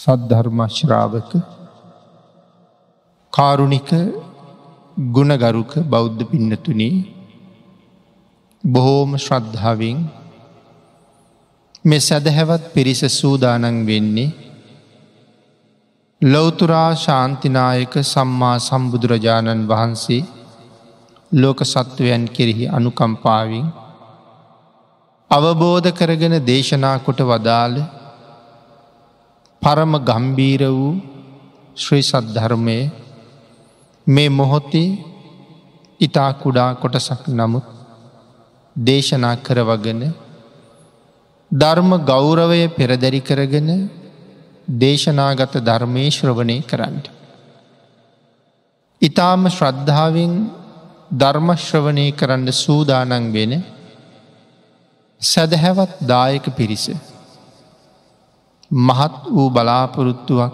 සද්ධර්මශ්‍රාවක කාරුණික ගුණගරුක බෞද්ධ පින්නතුනේ බොහෝම ශ්‍රද්ධාවෙන් මෙ සැදහැවත් පිරිස සූදානන් වෙන්නේ ලොවතුරා ශාන්තිනායක සම්මා සම්බුදුරජාණන් වහන්සේ ලෝක සත්වයන් කෙරෙහි අනුකම්පාවින් අවබෝධ කරගෙන දේශනා කොට වදාළ පරම ගම්බීර වූ ශ්‍රී සද්ධර්මය මේ මොහොතේ ඉතා කුඩා කොටසක් නමුත් දේශනා කරවගෙන ධර්ම ගෞරවය පෙරදැරි කරගෙන දේශනාගත ධර්මය ශ්‍රවණය කරන්න. ඉතාම ශ්‍රද්ධාවෙන් ධර්මශ්‍රවණය කරන්න සූදානන් වෙන සැදහැවත් දායක පිරිස. මහත් වූ බලාපොරොත්තුවක්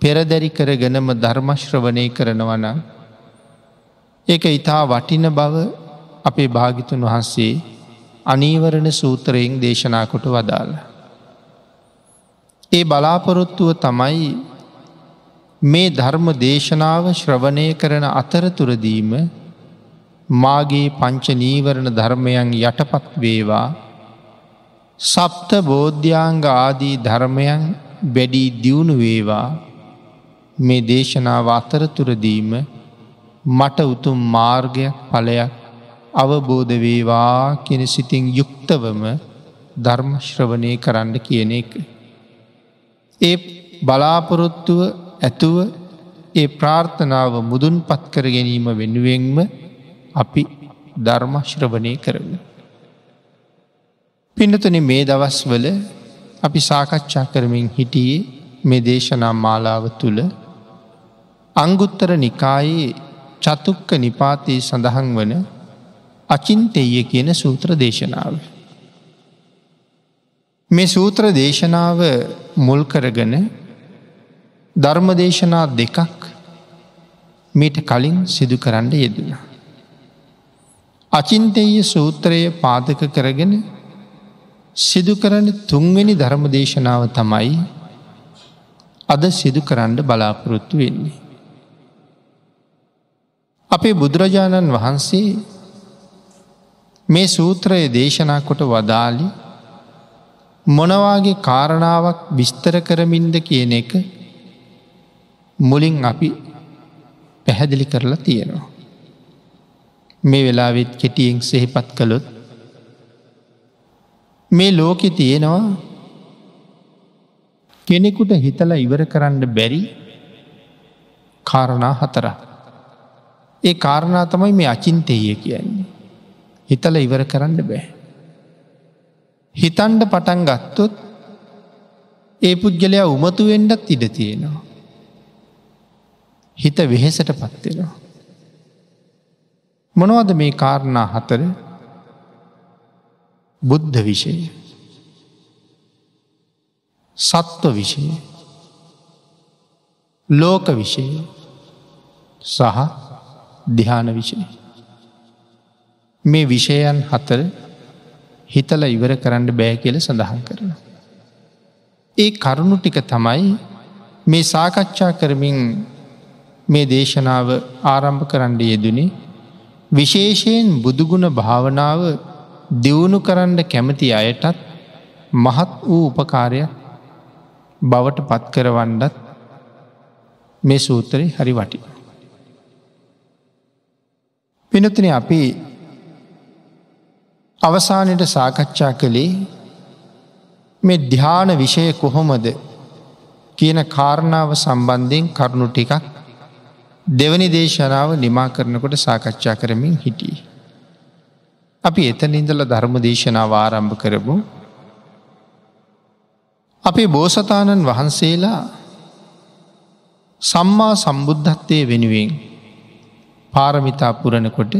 පෙරදැරි කරගෙනම ධර්මශ්‍රවනය කරනවන ඒක ඉතා වටින බව අපේ භාගිතුන් වහන්සේ අනීවරණ සූත්‍රයෙන් දේශනා කොට වදාළ. ඒ බලාපොරොත්තුව තමයි මේ ධර්ම දේශනාව ශ්‍රවණය කරන අතරතුරදීම මාගේ පංච නීවරණ ධර්මයන් යටපත් වේවා සප්ත බෝධ්‍යාංග ආදී ධර්මයන් වැඩී දියුණු වේවා මේ දේශනාව අතරතුරදීම මට උතුම් මාර්ගයක් පලයක් අවබෝධ වේවා කියෙන සිතින් යුක්තවම ධර්මශ්‍රවනය කරන්න කියන එක. ඒ බලාපොරොත්තුව ඇතුව ඒ ප්‍රාර්ථනාව මුදුන් පත් කර ගැනීම වෙනුවෙන්ම අපි ධර්මශ්‍රවනය කරන. පිනතුන මේ දවස්වල අපි සාකච්ඡා කරමින් හිටියේ මේ දේශනා මාලාව තුළ අංගුත්තර නිකායේ චතුක්ක නිපාතයේ සඳහන් වන අචින්තෙය කියන සූත්‍ර දේශනාව. මේ සූත්‍ර දේශනාව මුල් කරගන ධර්මදේශනා දෙකක් මීට කලින් සිදු කරන්න යෙදුණ. අචින්තෙය සූත්‍රය පාදක කරගෙන සිදු කරන තුන්වෙනි ධර්මදේශනාව තමයි අද සිදු කරන්න බලාපොරොත්තු වෙන්නේ. අපේ බුදුරජාණන් වහන්සේ මේ සූත්‍රය දේශනා කොට වදාලි මොනවාගේ කාරණාවක් විස්තර කරමින්ද කියන එක මුලින් අපි පැහැදිලි කරලා තියෙනවා. මේ වෙලාවෙත් කෙටියෙන් සෙහිපත් කළොත් මේ ලෝකෙ තියෙනවා කෙනෙකුට හිතලා ඉවර කරන්න බැරි කාරණා හතරක්. ඒ කාරණා තමයි මේ අචින්තය කියන්නේ. හිතල ඉවර කරන්න බෑ. හිතන්ඩ පටන් ගත්තොත් ඒ පුද්ගලයා උමතුවෙන්ඩත් ඉඩ තියෙනවා. හිත වෙහෙසට පත්වෙනවා. මොනවද මේ කාරණා හතර බුද්ධ විෂය සත්ව විෂය ලෝක විෂය සහ දිහාන විෂය. මේ විෂයන් හතර හිතල ඉවර කරන්න බෑ කියල සඳහන් කරන. ඒ කරුණු ටික තමයි මේ සාකච්ඡා කරමින් මේ දේශනාව ආරම්භ කරන්න යෙදනේ විශේෂයෙන් බුදුගුණ භාවනාව දියුණු කරන්න කැමති අයටත් මහත් වූ උපකාරයක් බවට පත් කරවන්නත් මේ සූත්‍රය හරි වටි. පිනතින අපි අවසානයට සාකච්ඡා කළේ මේ ධ්‍යාන විෂය කොහොමද කියන කාරණාව සම්බන්ධයෙන් කරුණු ටිකක් දෙවනි දේශනාව නිමා කරනකොට සාකච්ඡා කරමින් හිටිය. අපි එතන ඉඳල ධර්ම දේශනාව ආරම්භ කරමු. අපේ බෝසතාණන් වහන්සේලා සම්මා සම්බුද්ධත්වය වෙනුවෙන් පාරමිතා පුරණකොට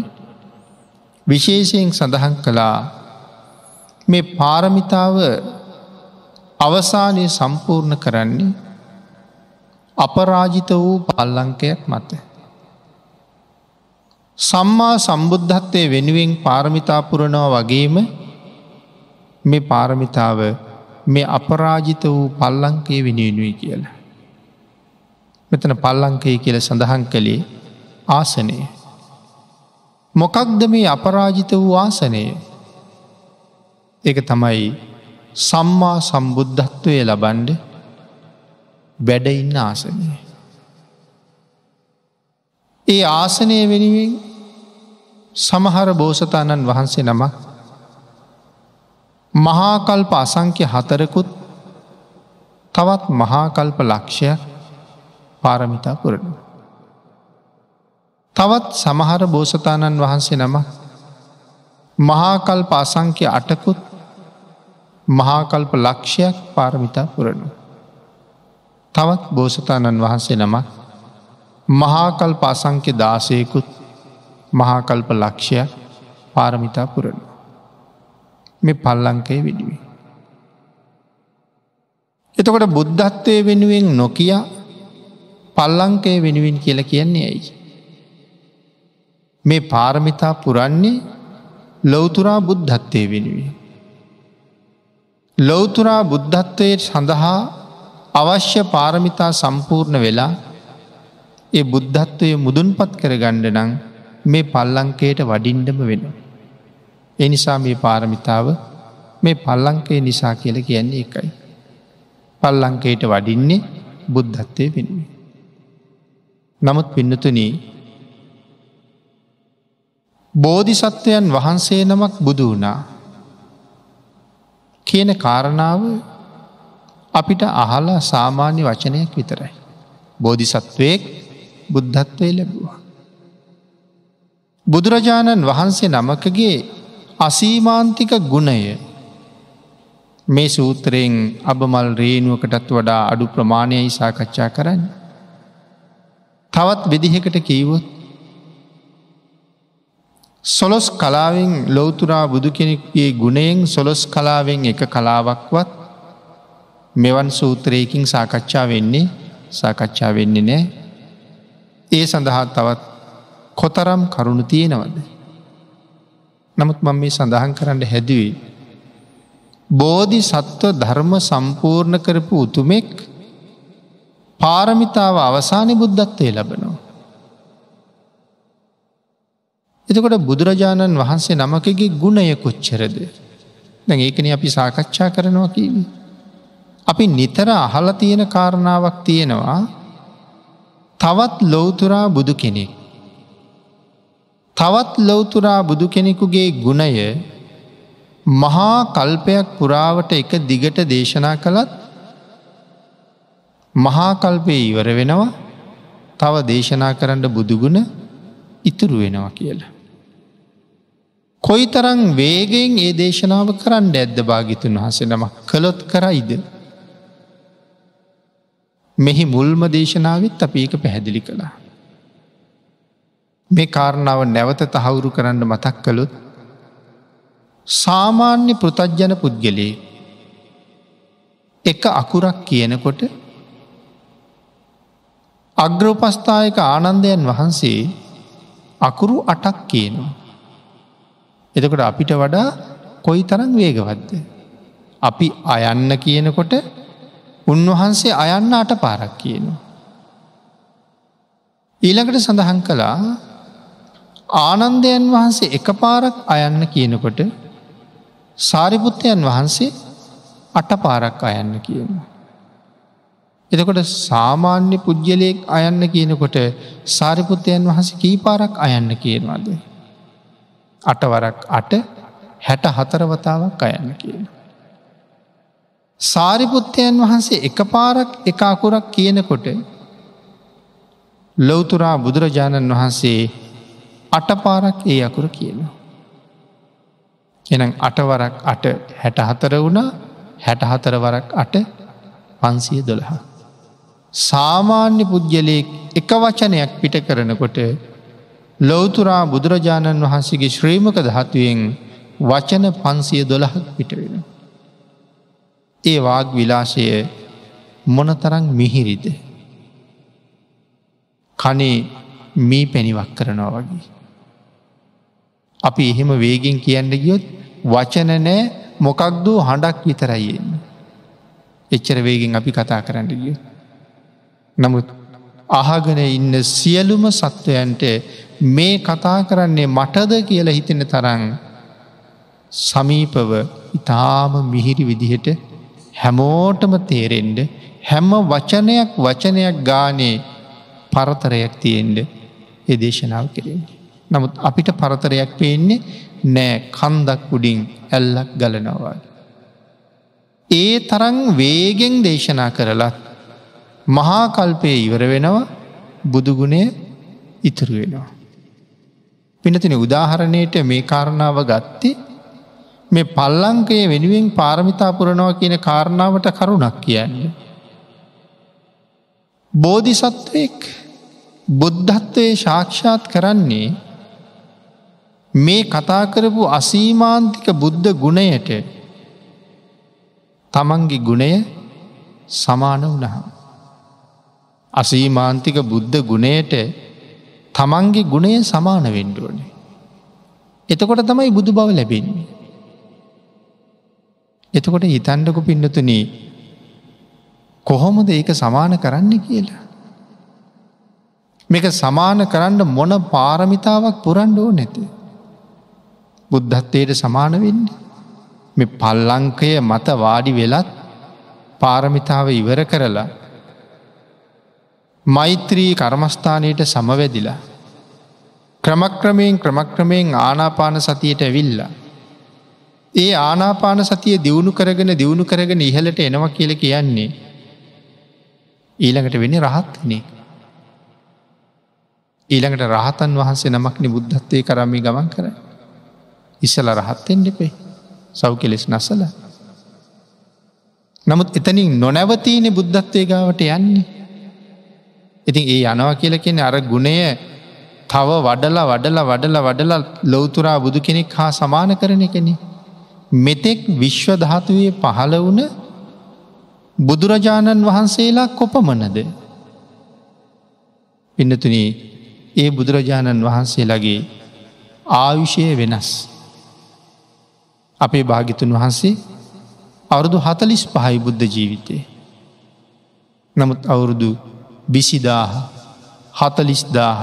විශේෂයෙන් සඳහන් කළා මේ පාරමිතාව අවසානය සම්පූර්ණ කරන්නේ අපරාජිත වූ පල්ලංකයක් මත. සම්මා සම්බුද්ධත්වය වෙනුවෙන් පාරමිතාපුරණව වගේම මේ පාරමිතාව මේ අපරාජිත වූ පල්ලංකේ වෙනුවෙනුයි කියලා. මෙතන පල්ලංකය කියල සඳහන් කළේ ආසනය. මොකක්ද මේ අපරාජිත වූ ආසනය ඒක තමයි සම්මා සම්බුද්ධත්වය ලබන්ඩ වැඩඉන්න ආසනය. ඒ ආසනය වෙනුවෙන් සමහර බෝසතාණන් වහන්සේ නමක් මහාකල්ප අසංක්‍ය හතරකුත් තවත් මහාකල්ප ලක්ෂයක් පාරමිතා පුරණ. තවත් සමහර බෝසතාණන් වහන්සේ නම මහාකල්ප අසංක්‍ය අටකුත් මහාකල්ප ලක්ෂයක් පාරමිතා පුරණු. තවත් බෝසතාණන් වහන්සේ නමක් මහාකල්ප අසංක්‍ය දාසයකුත් මහාකල්ප ලක්ෂයක් පාරමිතා පුරණු. මෙ පල්ලංකය විඩිවේ. එතකොට බුද්ධත්වය වෙනුවෙන් නොකිය පල්ලංකය වෙනුවෙන් කියල කියන්නේ ඇයි. මේ පාරමිතා පුරන්නේ ලොවතුරා බුද්ධත්වය වෙනුවේ. ලොවතුරා බුද්ධත්වය සඳහා අවශ්‍ය පාරමිතා සම්පූර්ණ වෙලා ඒ බුද්ධත්වය මුදුන් පත් කර ගණ්ඩ නං මේ පල්ලංකයට වඩින්ඩම වෙන. එනිසා මේ පාරමිතාව මේ පල්ලංකය නිසා කියල කියන්නේ එකයි. පල්ලංකයට වඩින්නේ බුද්ධත්වය වෙනුවේ. නමුත් පින්නතුනී බෝධිසත්වයන් වහන්සේ නමක් බුදු වුණා කියන කාරණාව අපිට අහලා සාමාන්‍ය වචනයක් විතරයි. බෝධිසත්වයෙක් බුද්ධත්වය ලැබවා. බුදුරජාණන් වහන්සේ නමකගේ අසීමාන්තික ගුණය මේ සූත්‍රයෙන් අබමල් රේනුවකටත් වඩා අඩු ප්‍රමාණයයි සාකච්ඡා කරන්න. තවත් විදිහකට කීවොත් සොලොස් කලාවෙන් ලෝතුරා බුදු කෙනෙක්ගේ ගුණයෙන් සොලොස් කලාවෙන් එක කලාවක්වත් මෙවන් සූත්‍රයකින් සාකච්ඡා වෙන්නේ සාකච්ඡා වෙන්නේ නෑ ඒ සඳහා තවත් කොතරම් කරුණු තියෙනවද. නමුත් මම මේ සඳහන් කරන්න හැදුවේ. බෝධි සත්ව ධර්ම සම්පූර්ණ කරපු උතුමෙක් පාරමිතාව අවසානය බුද්ධත්වය ලබනවා. එතකොට බුදුරජාණන් වහන්සේ නමකගේ ගුණය කොච්චරද. දැ ඒකන අපි සාකච්ඡා කරනවා කීව. අපි නිතර අහල තියෙන කාරණාවක් තියෙනවා තවත් ලෝතුරා බුදු කෙනෙක්. තවත් ලොවතුරා බුදු කෙනෙකුගේ ගුණය මහා කල්පයක් පුරාවට එක දිගට දේශනා කළත් මහාකල්පය ඉවර වෙනවා තව දේශනා කරන්න බුදුගුණ ඉතුරු වෙනවා කියලා. කොයි තරං වේගෙන් ඒ දේශනාව කරන්න ඇද්ද භාගිතුන් වහස නම කළොත් කරයිද. මෙහි මුල්ම දේශනාවත් අප ඒක පැහැදිලි කළා. මේ කාරණාව නැවත තහවුරු කරන්න මතක් කළුත් සාමාන්‍ය පෘතජ්ජන පුද්ගලයේ එක අකුරක් කියනකොට අග්‍රෝපස්ථායක ආනන්දයන් වහන්සේ අකුරු අටක් කියනවා. එතකොට අපිට වඩා කොයි තරම් වේගවත්ද. අපි අයන්න කියනකොට උන්වහන්සේ අයන්න අට පාරක් කියනවා. ඊළඟට සඳහන් කළා ආනන්දයන් වහන්සේ එක පාරක් අයන්න කියනකොට සාරිපුත්තයන් වහන්සේ අට පාරක් අයන්න කියනවා. එතකොට සාමාන්‍ය පුද්ගලයෙක් අයන්න කියනකොට සාරිපුත්තයන් වහස කීපාරක් අයන්න කියනවාද. අටවරක් අට හැට හතරවතාවක් අයන්න කියන. සාරිපුත්තයන් වහන්සේ එක පාරක් එක අකුරක් කියනකොට ලොවතුරා බුදුරජාණන් වහන්සේ අටපාරක් ඒ අකුර කියනවා. එනම් අටවරක් අට හැට හතර වුණා හැට හතරවරක් අට පන්සිය දොළහා. සාමාන්‍ය පුද්ගලයෙක් එක වචනයක් පිට කරනකොට ලොවතුරා බුදුරජාණන් වහන්සේගේ ශ්‍රීමක දහත්තුවෙන් වචන පන්සිය දොළහක් පිට වෙන. ඒ වාග් විලාශය මොනතරං මිහිරිද. කනේ මී පැණිවක් කරනවා වගේ. අපි එහෙම වේගෙන් කියන්න ගියොත් වචන නෑ මොකක්දෝ හඬක් විතරයියෙන්න. එච්චර වේගෙන් අපි කතා කරන්න ගිය. නමුත් අහගෙන ඉන්න සියලුම සත්වයන්ට මේ කතා කරන්නේ මටද කියලා හිතෙන තරන් සමීපව ඉතාම මිහිරි විදිහට හැමෝටම තේරෙන්ඩ හැම වචනයක් වචනයක් ගානේ පරතරයක් තියෙන්ට ඒ දේශනාව කෙරෙන්. නමුත් අපිට පරතරයක් පේන්නේ නෑ කන්දක් උඩින් ඇල්ලක් ගලනවා. ඒ තරන් වේගෙන් දේශනා කරලත් මහාකල්පය ඉවර වෙනවා බුදුගුණය ඉතුරු වෙනවා. පිනතින උදාහරණයට මේ කාරණාව ගත්තේ මේ පල්ලංකය වෙනුවෙන් පාරමිතා පුරණවා කියන කාරණාවට කරුණක් කියන්නේ. බෝධිසත්වයෙක් බුද්ධත්වය ශාක්ෂාත් කරන්නේ මේ කතා කරපු අසීමාන්තික බුද්ධ ගුණයට තමන්ගේ ගුණය සමාන වනහම්. අසීමාන්තික බුද්ධ ගුණයට තමන්ගේ ගුණය සමාන වෙන්ඩුවනේ. එතකොට තමයි බුදු බව ලැබෙන්නේ. එතකොට හිතන්ඩකු පින්නතුනී කොහොමද ඒක සමාන කරන්න කියලා. මේක සමාන කරන්න මොන පාරමිතාවක් පුරන්ඩෝ නැත. බුද්ධත්වයට සමාන වෙන්න. මෙ පල්ලංකය මත වාඩි වෙලත් පාරමිතාව ඉවර කරලා. මෛත්‍රී කර්මස්ථානයට සමවැදිලා. ක්‍රමක්‍රමයෙන් ක්‍රමක්‍රමයෙන් ආනාපාන සතියට ඇවිල්ලා. ඒ ආනාපාන සතිය දියුණු කරගෙන දියුණු කරගෙන ඉහලට එනවා කියල කියන්නේ. ඊළඟට වෙන රහත්නේ. ඊළඟට රහතන් වහන්සේ නමක්නි බුද්ධත්වය කරමි ගමන් කර. ඉස්සල රහත්තෙන් දෙපේ සව් කෙලෙස් නසල. නමුත් එතනින් නොනැවතීන බුද්ධත්වය ගාවට යන්නේ. ඉතින් ඒ යනවා කියල කියෙන අර ගුණය තව වඩලා වඩලා වඩලා වඩලා ලොවතුරා බුදු කෙනෙක් හා සමාන කරන කෙනෙ. මෙතෙක් විශ්වධාතුවේ පහළ වුණ බුදුරජාණන් වහන්සේලා කොපමනද. පින්නතුනී ඒ බුදුරජාණන් වහන්සේලාගේ ආයුෂය වෙනස්. අපේ භාගිතුන් වහන්සේ අවුරුදු හතලිස් පහයි බුද්ධ ජීවිතය. නමුත් අවුරුදු බිසිදාහ හතලිස්දාහ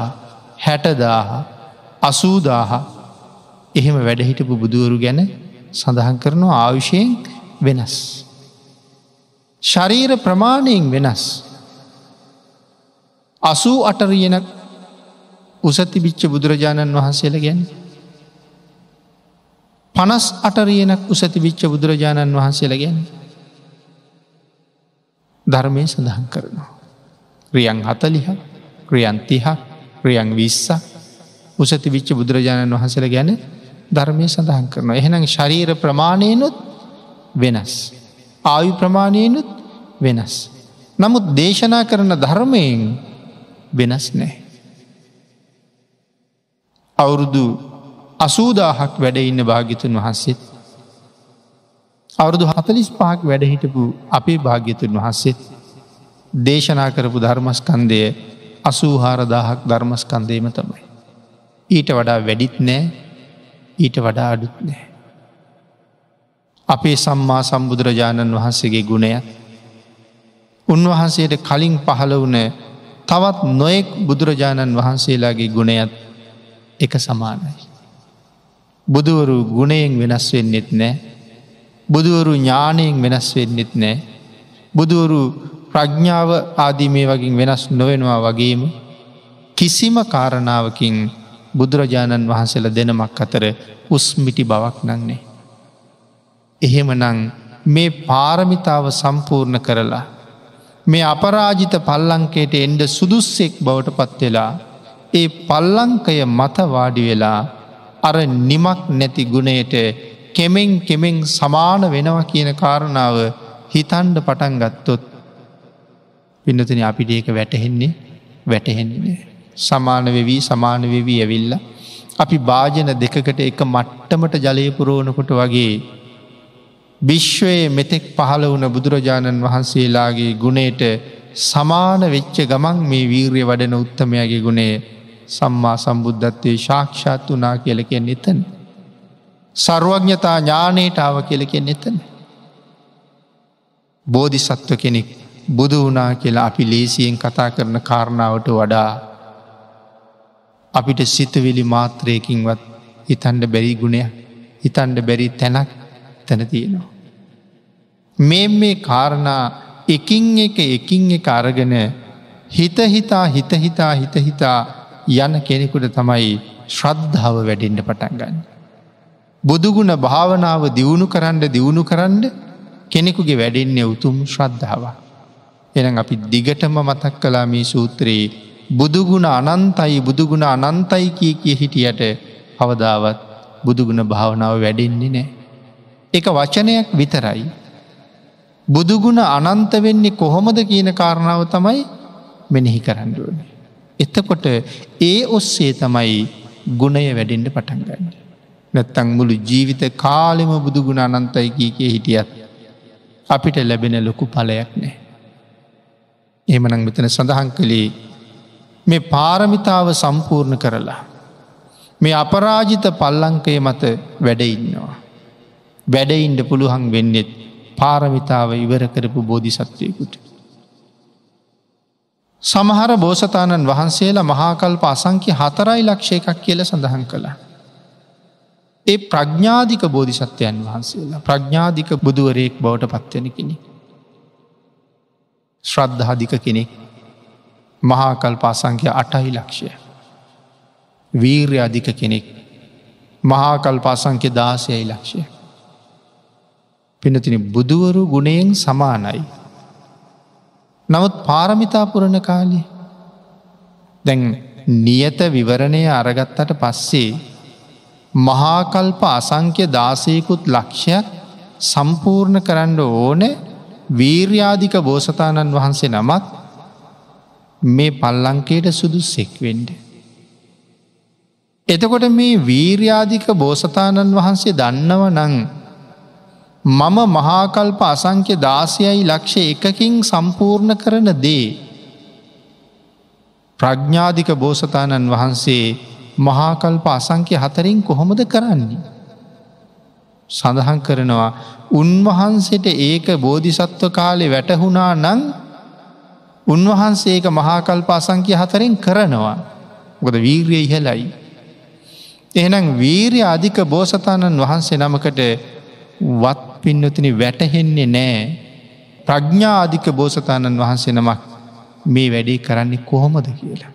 හැටදාහ අසූදාහ එහෙම වැඩහිටපු බුදුවරු ගැන සඳහන් කරනවා ආයුෂයෙන් වෙනස්. ශරීර ප්‍රමාණයෙන් වෙනස්. අසූ අටරියනක් උසතිබිච්ච බුදුරජාණන් වහන්සේල ගැන. පනස් අටරියනක් උසතිබිච්ච බුදුරජාණන් වහන්සේල ගැන. ධර්මය සඳහන් කරනවා. ක්‍රියන් හතලිහ ක්‍රියන්තිහ ක්‍රියන් විස්ස උසතිවිච්ච බුදුරජාණන් වහසල ගැන ධර්මය සඳහන් කරනවා. එහෙනම් ශරීර ප්‍රමාණයනුත් වෙනස්. ආයු ප්‍රමාණයනුත් වෙනස්. නමුත් දේශනා කරන ධර්මයෙන් වෙනස් නෑ. අවුරුදු අසූදාහක් වැඩ ඉන්න භාගිතුන් වහන්සේත්. අවුරුදු හතලිස් පහක් වැඩහිටපු අපේ භාග්‍යතුන් වහන්සේත් දේශනා කරපු ධර්මස්කන්දය අසූහාරදාහක් ධර්මස්කන්දේම තමයි. ඊට වඩා වැඩිත් නෑ ඊට වඩා අඩුත් නෑ. අපේ සම්මා සම්බුදුරජාණන් වහන්සේගේ ගුණයක් උන්වහන්සේට කලින් පහළ වන තවත් නොයෙක් බුදුරජාණන් වහන්සේලාගේ ගුණයත් එක සමානයි. බුදුවරු ගුණයෙන් වෙනස් වෙන්නෙත් නෑ බුදුවරු ඥානයෙන් වෙනස් වෙන්නෙත් නෑ බුදුවරු ප්‍රඥ්ඥාව ආදී මේ වගින් වෙනස් නොවෙනවා වගේම කිසිම කාරණාවකින් බුදුරජාණන් වහන්සේල දෙනමක් අතර උස්මිටි බවක් නන්නේ. එහෙමනං මේ පාරමිතාව සම්පූර්ණ කරලා මේ අපරාජිත පල්ලංකයට එන්ඩ සුදුස්සෙක් බවට පත්වෙලා ඒ පල්ලංකය මත වාඩි වෙලා අර නිමක් නැති ගුණයට කෙමෙන් කෙමෙන් සමාන වෙනවා කියන කාරණාව හිතන්ඩ පටන් ගත්තොත් පින්නතන අපිට ඒක වැටහෙන්නේ වැටහෙන්නේ. සමාන වෙවී සමාන වෙවී ඇවිල්ල. අපි භාජන දෙකකට එක මට්ටමට ජලයපුරෝණකොට වගේ විශ්වයේ මෙතෙක් පහළ වුණ බුදුරජාණන් වහන්සේලාගේ ගුණයට සමාන වෙච්ච ගමන් මේ වීර්ය වඩන උත්තමයාගේ ගුණේ සම්මා සම්බුද්ධත්වය ශාක්ෂාත් වනා කියලකෙන් එතන. සර්වඥතා ඥානයට ආව කියලකෙන් එතන. බෝධිසත්ව කෙනෙක් බුදු වනා කියලා අපි ලේසියෙන් කතා කරන කාරණාවට වඩා අපිට සිතවිලි මාත්‍රයකින්වත් හිතන්ඩ බැරි ගුණය හිතන්ඩ බැරි තැනක් තැන තියෙනවා. මේ මේ කාරණා එකින් එක එකින් එක අරගෙන හිත හිතා හිත හිතා හිත හිතා යන කෙනෙකුට තමයි ශ්‍රද්ධාව වැඩෙන්ට පටන් ගන්න. බුදුගුණ භාවනාව දියුණු කරන්න දියුණු කරන්න කෙනෙකුගේ වැඩෙන්නේ උතුම් ශ්‍රද්ධාව. එන අපි දිගටම මතක් කලා මේ සූත්‍රයේ බුදුගුණ අනන්තයි බුදුගුණ අනන්තයි කිය කිය හිටියට අවදාවත් බුදුගුණ භාවනාව වැඩෙන්නේ නෑ. එක වචනයක් විතරයි. බුදුගුණ අනන්ත වෙන්නේ කොහොමද කියන කාරණාව තමයි මෙනෙහි කරන්නඩුවන. එතකොට ඒ ඔස්සේ තමයි ගුණය වැඩෙන්ට පටන් ගන්න. නැත්තං මුළු ජීවිත කාලෙම බුදුගුණ අනන්තයි කිය කිය හිටියත් අපිට ලැබෙන ලොකු පලයක් නෑ. එමනං මෙතන සඳහන් කළේ මේ පාරමිතාව සම්පූර්ණ කරලා. මේ අපරාජිත පල්ලංකය මත වැඩඉන්නවා. වැඩයින්ට පුළුවන් වෙන්නෙත් පාරමිතාව ඉවර කරපු බෝධිසත්වයකුට. සමහර බෝසතාණන් වහන්සේලා මහාකල්ප අසංක්‍ය හතරයි ලක්ෂය එකක් කියල සඳහන් කළා. ඒ ප්‍රඥ්ඥාධික බෝධිසත්වයන් වහන්සේලා ප්‍රඥ්ඥාධික බුදුවරයෙක් බවට පත්වන කෙනෙ. ශ්‍රද්ධාධික කෙනෙක් මහාකල් පාසංක්‍ය අටහි ලක්ෂය. වීර්ය අධික කෙනෙක් මහාකල් පාසංක්‍ය දාසයයි ලක්ෂය. පිනතින බුදුවරු ගුණයෙන් සමානයි. නමුත් පාරමිතාපුරණ කාලි දැන් නියත විවරණය අරගත්තට පස්සේ මහාකල්ප අසංක්‍ය දාසයකුත් ලක්ෂයක් සම්පූර්ණ කරන්න ඕන වීර්යාධික බෝසතාණන් වහන්සේ නමත් මේ පල්ලංකයට සුදු සෙක්වෙන්ඩ. එතකොට මේ වීර්යාධික බෝසතාණන් වහන්සේ දන්නව නං මම මහාකල්ප අසංක්‍ය දාසයයි ලක්ෂ එකකින් සම්පූර්ණ කරන දේ. ප්‍රඥ්ඥාධික බෝසතාණන් වහන්සේ මහාකල්ප අසංක්‍ය හතරින් කොහොමද කරන්නේ. සඳහන් කරනවා උන්වහන්සේට ඒක බෝධිසත්ව කාලෙ වැටහුණා නං උන්වහන්සේක මහාකල්ප අසංක්‍ය හතරෙන් කරනවා. ගොද වීර්ය ඉහලයි. එහනම් වීරය අධික බෝසතාණන් වහන්සේ නමකට වත් පින්නතින වැටහෙන්නේ නෑ ප්‍රඥා අධික බෝසතාණන් වහන්සේ නමක් මේ වැඩේ කරන්නේ කොහොමද කියලා.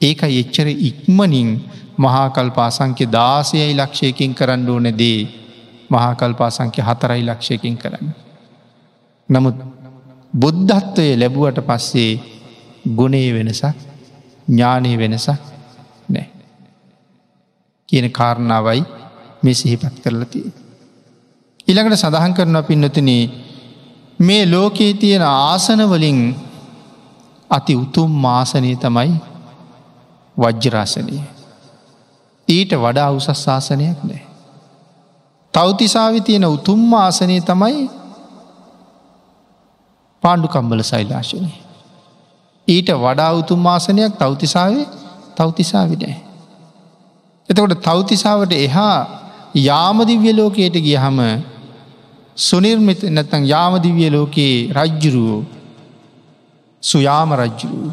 ඒක එච්චර ඉක්මනින් මහාකල්පාසංක්‍ය දාසයයි ලක්ෂයකින් කරන්න ඕන දේ මහාකල්පාසංක්‍ය හතරයි ලක්ෂයකින් කරන්න. නමුත් බුද්ධත්වය ලැබුවට පස්සේ ගුණේ වෙනසක් ඥානය වෙනසක් නෑ. කියන කාරණාවයි මේ සිහිපත් කරලතිය. ඉළඟට සඳහන් කරන පින්නතන මේ ලෝකයේ තියෙන ආසනවලින් අති උතුම් මාසනය තමයි වජ්්‍යරාසනය. ඊට වඩා උසස් ශාසනයක් නෑ. තවතිසාවි තියෙන උතුම් ආසනය තමයි පාණ්ඩුකම්බල සෛලාශනය. ඊට වඩා උතුම් ආසනයක් තවතිසාවේ තවතිසාවිනෑ. එතකොට තවතිසාවට එහා යාමදිව්‍ය ලෝකයට ගිය හම සුනිර්මිත නැතන් යාමදිවිය ලෝකයේ රජ්ජුරුවෝ සුයාම රජ්ජුරුව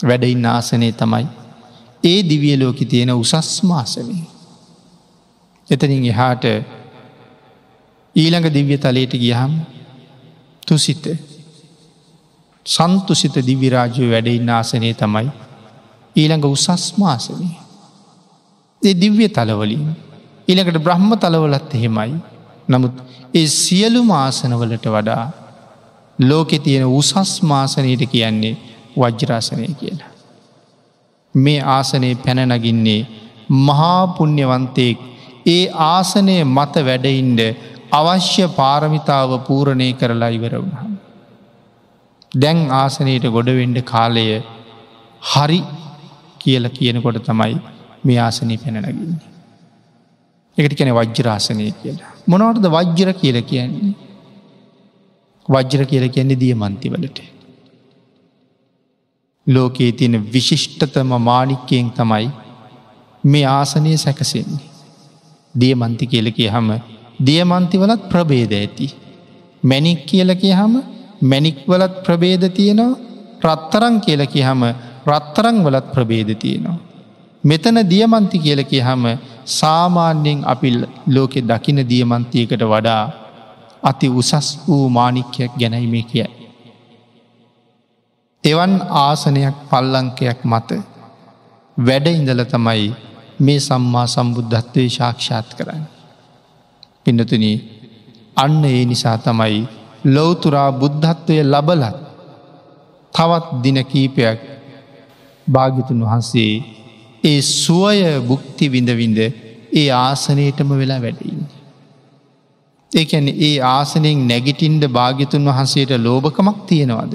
වැඩඉන්න ආසනය තමයි ඒ දිවිය ලෝකෙ තියෙන උසස්මාසනය. එතනින් එහාට ඊළඟ දිව්‍ය තලයට ගියහම් තුසිත සන්තුසිත දිවිරාජය වැඩඉන්න ආසනය තමයි ඊළඟ උසස්මාසනය. ඒ දිව්‍ය තලවලින් ඊළඟට බ්‍රහ්ම තලවලත් එහෙමයි නමුත් ඒ සියලු මාසනවලට වඩා ලෝකෙ තියෙන උසස් මාසනයට කියන්නේ වජ්‍රාසනය කියලා. මේ ආසනයේ පැනනගින්නේ මහාපුුණ්‍යවන්තයෙක් ඒ ආසනය මත වැඩයින්ඩ අවශ්‍ය පාරමිතාව පූරණය කරලා ඉවර වුණහම්. දැන් ආසනයට ගොඩවෙන්ඩ කාලය හරි කියල කියනකොට තමයි මේ ආසනී පැනනගින්නේ. එකට කැන වජ්්‍රාසනය කියලා. මොනවටද වජ්්‍යර කියල කියන්නේ. වජ්්‍ර කියල කියන්නේ දිය මන්තිවලට. ලෝකයේ තියෙන විශිෂ්ටතම මානික්කයෙන් තමයි මේ ආසනය සැකසෙන්නේ. දියමන්ති කියලකේ හම දියමන්තිවලත් ප්‍රබේද ඇති. මැනික් කියල කියහම මැනික්වලත් ප්‍රබේද තියෙනවා රත්තරං කියල කියහම රත්තරං වලත් ප්‍රබේද තියෙනවා. මෙතන දියමන්ති කියල කියහම සාමාන්‍යයෙන් අපි ලෝකෙ දකින දියමන්තියකට වඩා අති උසස් වූ මානික්‍යයක් ගැනයි මේ කියයි. එවන් ආසනයක් පල්ලංකයක් මත වැඩ ඉඳල තමයි මේ සම්මා සම්බුද්ධත්වය ශාක්ෂාත් කරන්න. පින්නතුන අන්න ඒ නිසා තමයි ලොවතුරා බුද්ධත්වය ලබලත් තවත් දින කීපයක් භාගිතුන් වහන්සේ ඒ සුවය බුක්ති විඳවිඳ ඒ ආසනයටම වෙලා වැඩඉන්න. ඒැන ඒ ආසනයෙන් නැගිටින්ට භාගිතුන් වහන්සේට ලෝභකමක් තියෙනවාද.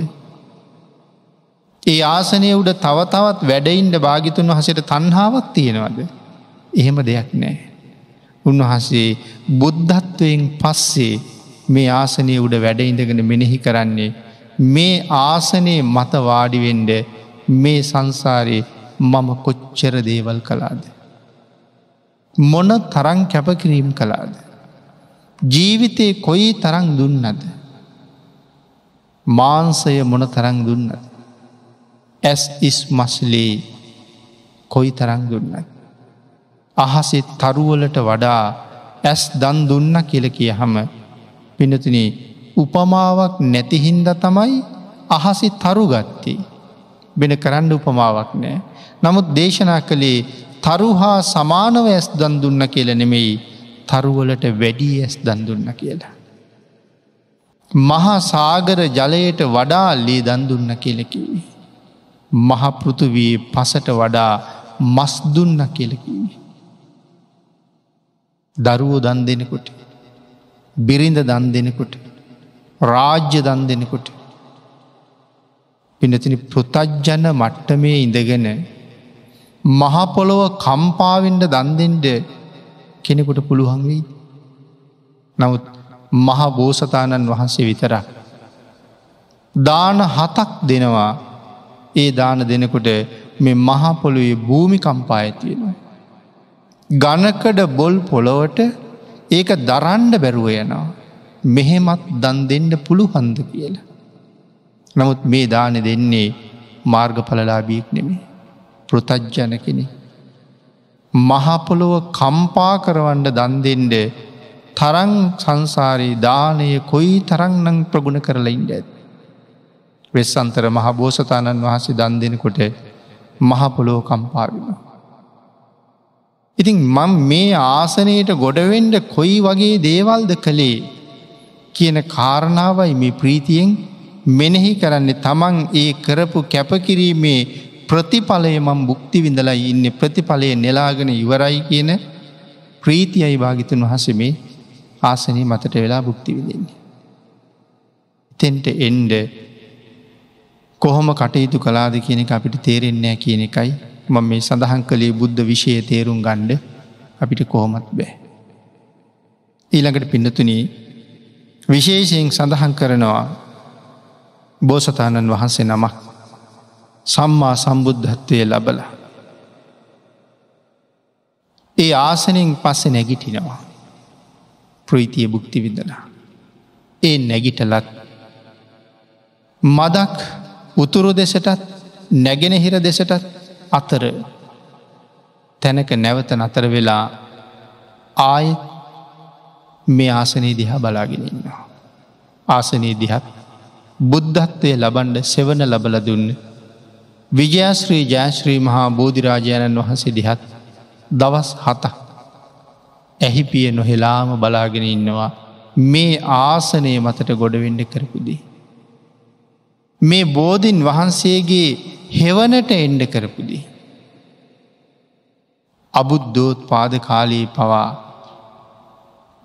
ඒ ආසනය උඩ තවතවත් වැඩයින්ට භාගිතුන් වහසට තන්හාාවක් තියෙනවද. එහෙම දෙයක් නෑ. උන්වහන්සේ බුද්ධත්වයෙන් පස්සේ මේ ආසනය උඩ වැඩඉඳගෙන මෙනෙහි කරන්නේ මේ ආසනයේ මත වාඩිවෙන්ඩ මේ සංසාරයේ මම කොච්චර දේවල් කලාද. මොන තරං කැපකිරීම් කලාද. ජීවිතයේ කොයි තරං දුන්නද. මාන්සය මොන තරං දුන්නද. ඇස් ඉස් මස්ලේ කොයි තරං දුන්නත්. අහසෙත් තරුවලට වඩා ඇස් දන් දුන්න කියල කිය හම පිනතින උපමාවක් නැතිහින්ද තමයි අහසි තරුගත්තේ වෙන කරන්න උපමාවක් නෑ. නමුත් දේශනා කළේ තරුහා සමානව ඇස් දන් දුන්න කියල නෙමෙයි තරුවලට වැඩී ඇස් දන් දුන්න කියලා. මහා සාගර ජලයට වඩා ලේ දන් දුන්න කියලකිවේ. මහපෘතුවී පසට වඩා මස් දුන්න කියලකිවේ. දරුවෝ දන් දෙනෙකොට බිරිඳ දන් දෙනෙකොට රාජ්‍ය දන් දෙනෙකොට පිනතින පෘතජ්ජන මට්ටමේ ඉඳගෙන මහපොළොව කම්පාවෙන්ඩ දන්දෙන්ට කෙනෙකුට පුළුවන් වෙයි. නමුත් මහ බෝසතාණන් වහන්සේ විතරක්. දාන හතක් දෙනවා ඒ දාන දෙනකොට මේ මහපොළුවේ භූමි කම්පා ඇතියෙනවා. ගණකඩ බොල් පොළොවට ඒක දරන්ඩ බැරුව යනවා. මෙහෙමත් දන් දෙන්න පුළුහන්ද කියලා. නමුත් මේ දාන දෙන්නේ මාර්ගඵලලාබීක් නෙමේ. පෘතජ්ජන කෙනෙ. මහපොළොව කම්පා කරවන්ඩ දන්දෙන්ඩ තරං සංසාරී දානය කොයි තරංනං ප්‍රගුණ කරලයින්ට ඇත්. වෙස් අන්තර මහබෝසතාණන් වහන්සේ දන් දෙනකොට මහපොලෝ කම්පාවිම. ඉතින් මං මේ ආසනයට ගොඩවෙන්ඩ කොයි වගේ දේවල්ද කළේ කියන කාරණාවයි මේ ප්‍රීතියෙන් මෙනෙහි කරන්නේ තමන් ඒ කරපු කැපකිරීමේ ප්‍රතිඵලය මම් බුක්ති විඳලා ඉන්න ප්‍රතිඵලය නෙලාගෙන ඉවරයි කියන ප්‍රීතියයි භාගිතුන් වහස මේ ආසනී මතට වෙලා බුක්ති විඳන්නේ. තෙන්ට එන්ඩ කොහොම කටයුතු කලාද කියන එක අපිට තේරෙන්නේ කියන එකයි මම මේ සඳහන් කළේ බුද්ධ විෂය තේරුම් ගණ්ඩ අපිට කොහොමත් බෑ. ඊළඟට පින්නතුනී විශේෂයෙන් සඳහන් කරනවා බෝසතාණන් වහන්සේ නමක් සම්මා සම්බුද්ධත්වය ලබල. ඒ ආසනෙන් පස්සෙ නැගිටිනවා ප්‍රීතිය බුක්ති විදලා. ඒ නැගිටලත් මදක් උතුරු දෙසටත් නැගෙනහිර දෙසටත් අතර තැනක නැවත නතර වෙලා ආය මේ ආසනී දිහා බලාගෙන ඉන්නවා. ආසනී දිහත් බුද්ධත්වය ලබන්ඩ සෙවන ලබල දුන්න විජයශ්‍රී ජෑශ්‍රී මහා බෝධිරාජාණන් වහන්සේ දිහත් දවස් හතක් ඇහිපිය නොහෙලාම බලාගෙන ඉන්නවා මේ ආසනය මතට ගොඩවෙඩ කරපුදී. මේ බෝධීන් වහන්සේගේ හෙවනට එන්ඩ කරපුදී. අබුද්ධෝත් පාද කාලයේ පවා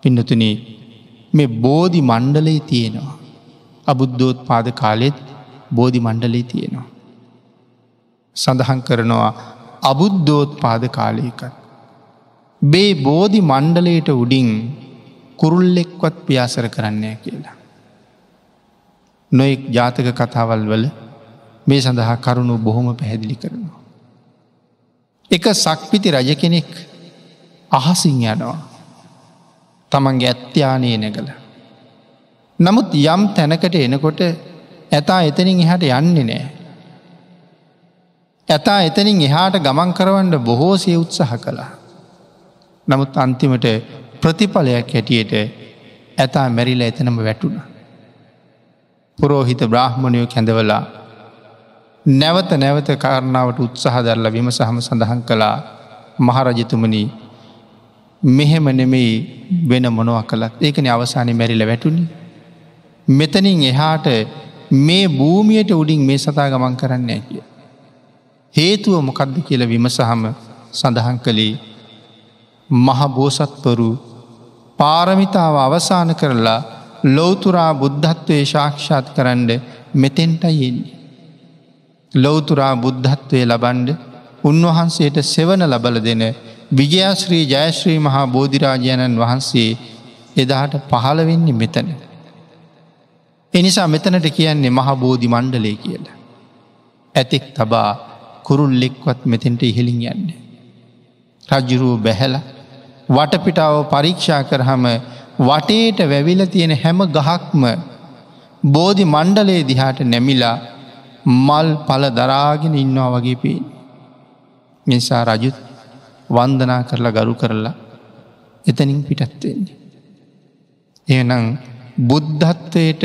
පින්නතුනේ මේ බෝධි මණ්ඩලේ තියෙනවා. අබුද්ධෝත් පාද කාලෙත් බෝධි මණ්ඩලේ තියෙනවා. සඳහන් කරනවා අබුද්ධෝත් පාද කාලයකත්. බේ බෝධි මණ්ඩලයට උඩින් කුරුල්ලෙක්වත් පියාසර කරන්නේ කියලා. නොයෙක් ජාතක කතාවල් වල මේ සඳහා කරුණු බොහොම පැහැදිලි කරනවා. එක සක්පිති රජ කෙනෙක් අහසිං යනවා තමන්ගේ ඇත්්‍යයානය නැගල. නමුත් යම් තැනකට එනකොට ඇතා එතනින් එහට යන්නේ නෑ. ඇතා එතනින් එහාට ගමන් කරවන්න බොහෝසේ උත්සාහ කළා. නමුත් අන්තිමට ප්‍රතිඵලයක් හැටියට ඇතා මැරිලා එතනම වැටුණ. පුරෝහිත බ්‍රහ්මණයෝ කැඳවලා නැවත නැවත කාරණාවට උත්සාහ දරල විමසහම සඳහන් කළා මහරජතුමනී මෙහෙම නෙමෙයි වෙන මොනව කළත් ඒකන අවසානය මැරිල වැටුණි. මෙතනින් එහාට මේ භූමියයට උඩින් මේ සතා ගමන් කරන්න ඇකිය. හේතුව මොකක්ද කියල විමසහම සඳහන් කළේ මහබෝසත්වරු පාරමිතාව අවසාන කරලා ලෝතුරා බුද්ධත්වය ශාක්ෂාත් කරන්න මෙතෙන්ට යෙන්නේ. ලෝතුරා බුද්ධත්වය ලබන්ඩ උන්වහන්සේට සෙවන ලබල දෙන විජයාශ්‍රී ජයශ්‍රී මහා බෝධිරාජයණන් වහන්සේ එදාට පහළවෙන්නේ මෙතන. එනිසා මෙතනට කියන්නේ මහ බෝධි මණ්ඩලය කියල. ඇතෙක් තබා කුරුල්ලෙක්වත් මෙතෙන්ට ඉහෙලින් යන්නේ. රජ්ජුරුව බැහැල වටපිටාව පරීක්ෂා කරහම වටේට වැවිල තියෙන හැම ගහක්ම බෝධි මණ්ඩලේ දිහාට නැමිලා මල් පල දරාගෙන ඉන්නවා වගේ පේෙන්. නිසා රජුත් වන්දනා කරලා ගරු කරලා එතනින් පිටත්වෙන්නේ. එනම් බුද්ධත්වයට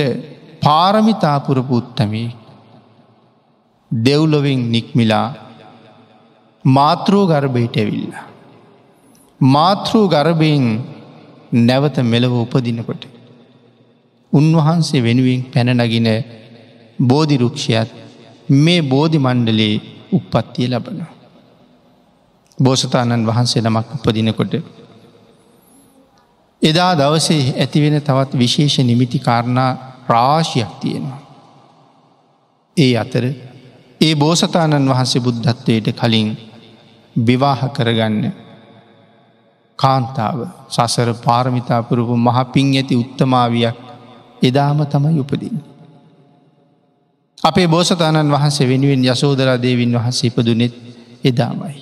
පාරමිතාපුරපු උත්තමී දෙව්ලොවින් නික්මිලා මාතෘූ ගර්භයට ඇවිල්ලා. මාතෘූ ගර්භයෙන් නැවත මෙලව උපදිනකොට. උන්වහන්සේ වෙනුවෙන් පැනනගෙන බෝධිරුක්ෂයත් මේ බෝධි මණ්ඩලේ උපත්තිය ලබන. බෝසතාණන් වහන්සේ නමක් උපදිනකොට. එදා දවසේ ඇතිවෙන තවත් විශේෂ නිමිති කාරණා ප්‍රාශයක් තියෙනවා. ඒ අතර ඒ බෝසතාණන් වහන්සේ බුද්ධත්වයට කලින් විවාහ කරගන්න කාන්තාව සසර පාරමිතාපුරපු මහ පින් ඇති උත්තමාවියක් එදාම තමයි උපදින්. අපේ බෝසතාණන් වහන්සේ වෙනුවෙන් යසෝදරා දේවින් වහන්සේ ඉපදුනෙත් එදාමයි.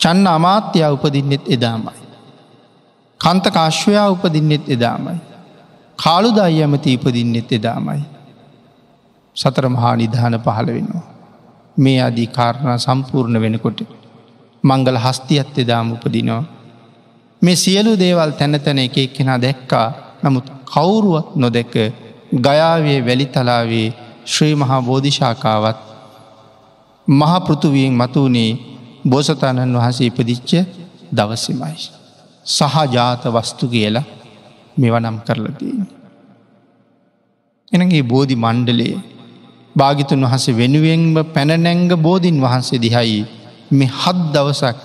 චන්න අමාත්‍යයා උපදින්නෙත් එදාමයි. කන්ත කාශ්වයා උපදින්නෙත් එදාමයි. කාළුදා ඇමති ඉපදින්නෙත් එදාමයි. සතර මහා නිධාන පහළ වෙනවා. මේ අදී කාරණා සම්පූර්ණ වෙනකොට මංගල හස්තියත් එදාම උපදිනවා. මේ සියලු දේවල් තැන තැන එක එක්කෙනා දැක්කා නමුත් කවුරුවත් නොදැක ගයාවේ වැලිතලාවේ ශ්‍රී මහා බෝධිශාකාවත් මහපෘතුවියෙන් මතුවනේ බෝසතාණන් වහසේ ඉපදිච්ච දවසමයි. සහජාත වස්තු කියලා මෙවනම් කරලතියෙන්. එනගේ බෝධි මණ්ඩලේ භාගිතුන් වහස වෙනුවෙන්ම පැනනැංග බෝධීන් වහන්සේ දිහයි මෙ හත් දවසක්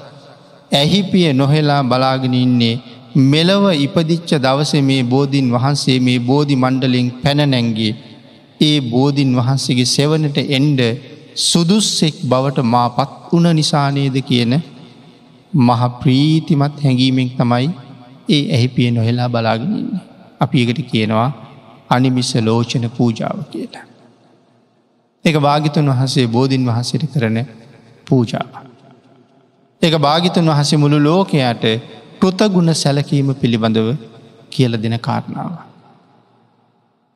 ඇහිපිය නොහෙලා බලාගෙන ඉන්නේ මෙලව ඉපදිච්ච දවස මේ බෝධීන් වහන්සේ මේ බෝධි මණ්ඩලින් පැනනැන්ගේ ඒ බෝධීන් වහන්සේගේ සෙවනට එන්ඩ සුදුස්සෙක් බවට මා පත් වුණ නිසානේද කියන මහ ප්‍රීතිමත් හැඟීමෙන් තමයි ඒ ඇහිපිය නොහෙලා බලාගෙනන්න. අපි එකට කියනවා අනිමිස්ස ලෝචන පූජාව කියලා. එක භාගිතුන් වහන්සේ බෝධීන් වහන්සට කරන පූජාව. එක භාගිතුන් වහසේ මුළු ලෝකයට පෘතගුණ සැලකීම පිළිබඳව කියල දෙන කාරණාව.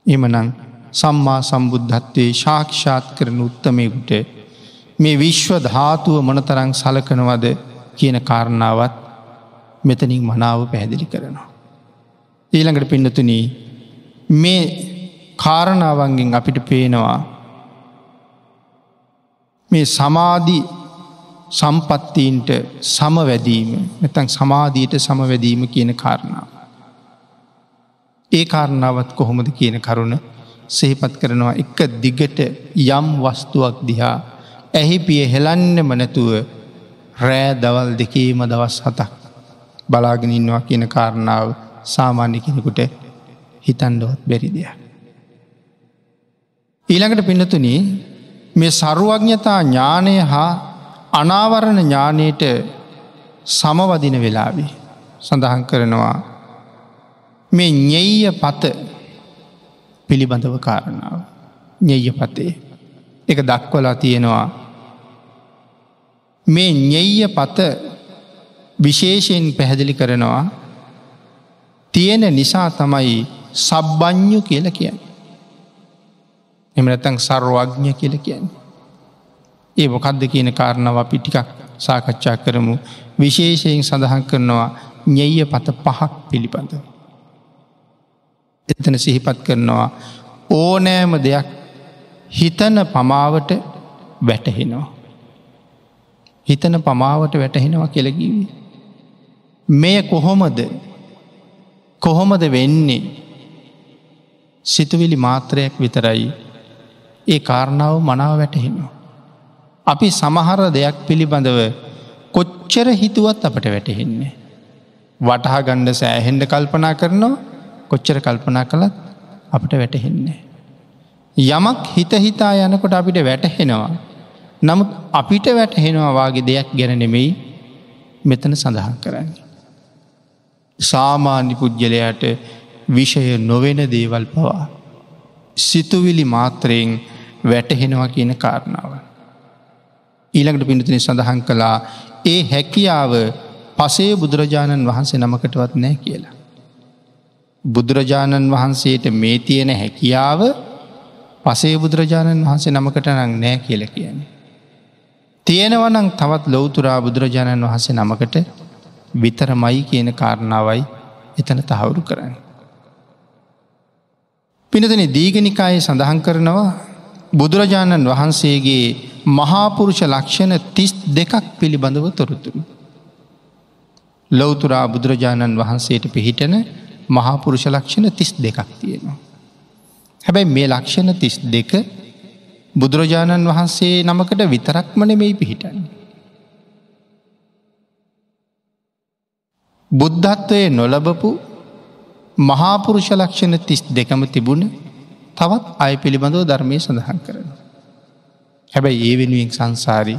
එමනං සම්මා සම්බුද්ධත්වයේ ශාක්ෂාත් කරන උත්තමයකුට මේ විශ්ව ධාතුව මොනතරං සලකනවද කියන කාරණාවත් මෙතනින් මනාව පැහැදිලි කරනවා. ඊළඟට පින්නතුන මේ කාරණාවන්ගෙන් අපිට පේනවා මේ සමාධි සම්පත්තීන්ට සමවැදීම නැතන් සමාධීට සමවැදීම කියන කාරණාව. ඒ කාරණාවත් කොහොමද කියන කරුණ සෙහිපත් කරනවා එක දිගට යම් වස්තුවක් දිහා ඇහි පිය හෙලන්නම නැතුව රෑ දවල් දෙකේම දවස් හතක් බලාගෙන ඉන්නවා කියන කාරණාව සාමාන්‍ය කෙනෙකුට හිතන්ඩවත් බැරි දෙයක්. ඊළඟට පිනතුන මේ සරුවඥතා ඥානය හා අනාවරණ ඥානයට සමවදින වෙලාවි සඳහන් කරනවා මේ ඥෙය පත පිළිබඳව කාරණාව ඥෙය පතේ එක දක්වලා තියෙනවා මේ ඥෙය පත විශේෂයෙන් පැහැදිලි කරනවා තියෙන නිසා තමයි සබ්බඥු කියල කියන්න. එමනතැන් සර්වඥ කියල කියන්න. ඒ මොකක්ද කියන කාරණාව අපි ටිකක් සාකච්ඡා කරමු විශේෂයෙන් සඳහන් කරනවා ඥෙය පත පහක් පිළිබඳ. එතන සිහිපත් කරනවා ඕනෑම දෙයක් හිතන පමාවට වැටහෙනවා. හිතන පමාවට වැටහෙනවා කෙලගීවී. මෙය කොහොමද කොහොමද වෙන්නේ සිතුවිලි මාත්‍රයක් විතරයි ඒ කාරණාව මනාව වැටහෙනවා. අපි සමහර දෙයක් පිළිබඳව කොච්චර හිතුවත් අපට වැටහෙන්නේ. වටහා ගණ්ඩ සෑහෙන්ඩ කල්පනා කරනවා කොච්චර කල්පනා කළත් අපට වැටහෙන්නේ. යමක් හිත හිතා යනකොට අපිට වැටහෙනවා. නමුත් අපිට වැටහෙනවා වගේ දෙයක් ගැන නෙමෙයි මෙතන සඳහන් කරන්නේ. සාමාන්‍ය පුද්ගලයට විෂය නොවෙන දේවල් පවා. සිතුවිලි මාත්‍රයෙන් වැටහෙනවා කියන කාරණාව. ඊළඟට පිඳතින සඳහන් කළා ඒ හැකියාව පසේ බුදුරජාණන් වහන්සේ නමකටවත් නෑ කියලා. බුදුරජාණන් වහන්සේට මේ තියෙන හැකියාව පසේ බුදුරජාණන් වහන්සේ නමකට නං නෑ කියල කියන්නේ. තියෙනවනං තවත් ලොවතුරා බුදුරජාණන් වහන්සේ නමකට විතර මයි කියන කාරණාවයි එතන තහවුරු කරන්න. පිනතන දීගනිකායේ සඳහන් කරනවා බුදුරජාණන් වහන්සේගේ මහාපුරුෂ ලක්ෂණ තිස් දෙකක් පිළිබඳව තොරතුරු. ලොවතුරා බුදුරජාණන් වහන්සේට පිහිටන මහාපුරුෂ ලක්ෂණ තිස් දෙකක් තියෙනවා. හැබැයි මේ ලක්ෂණ තිස් දෙක බුදුරජාණන් වහන්සේ නමකට විතරක්මන මෙයි පිහිටන්නේ. බුද්ධත්වය නොලබපු මහාපුරුෂ ලක්ෂණ තිස් දෙකම තිබුණ තවත් අය පිළිබඳව ධර්මය සඳහන් කරන. හැබැයි ඒ වෙනුවෙන් සංසාරි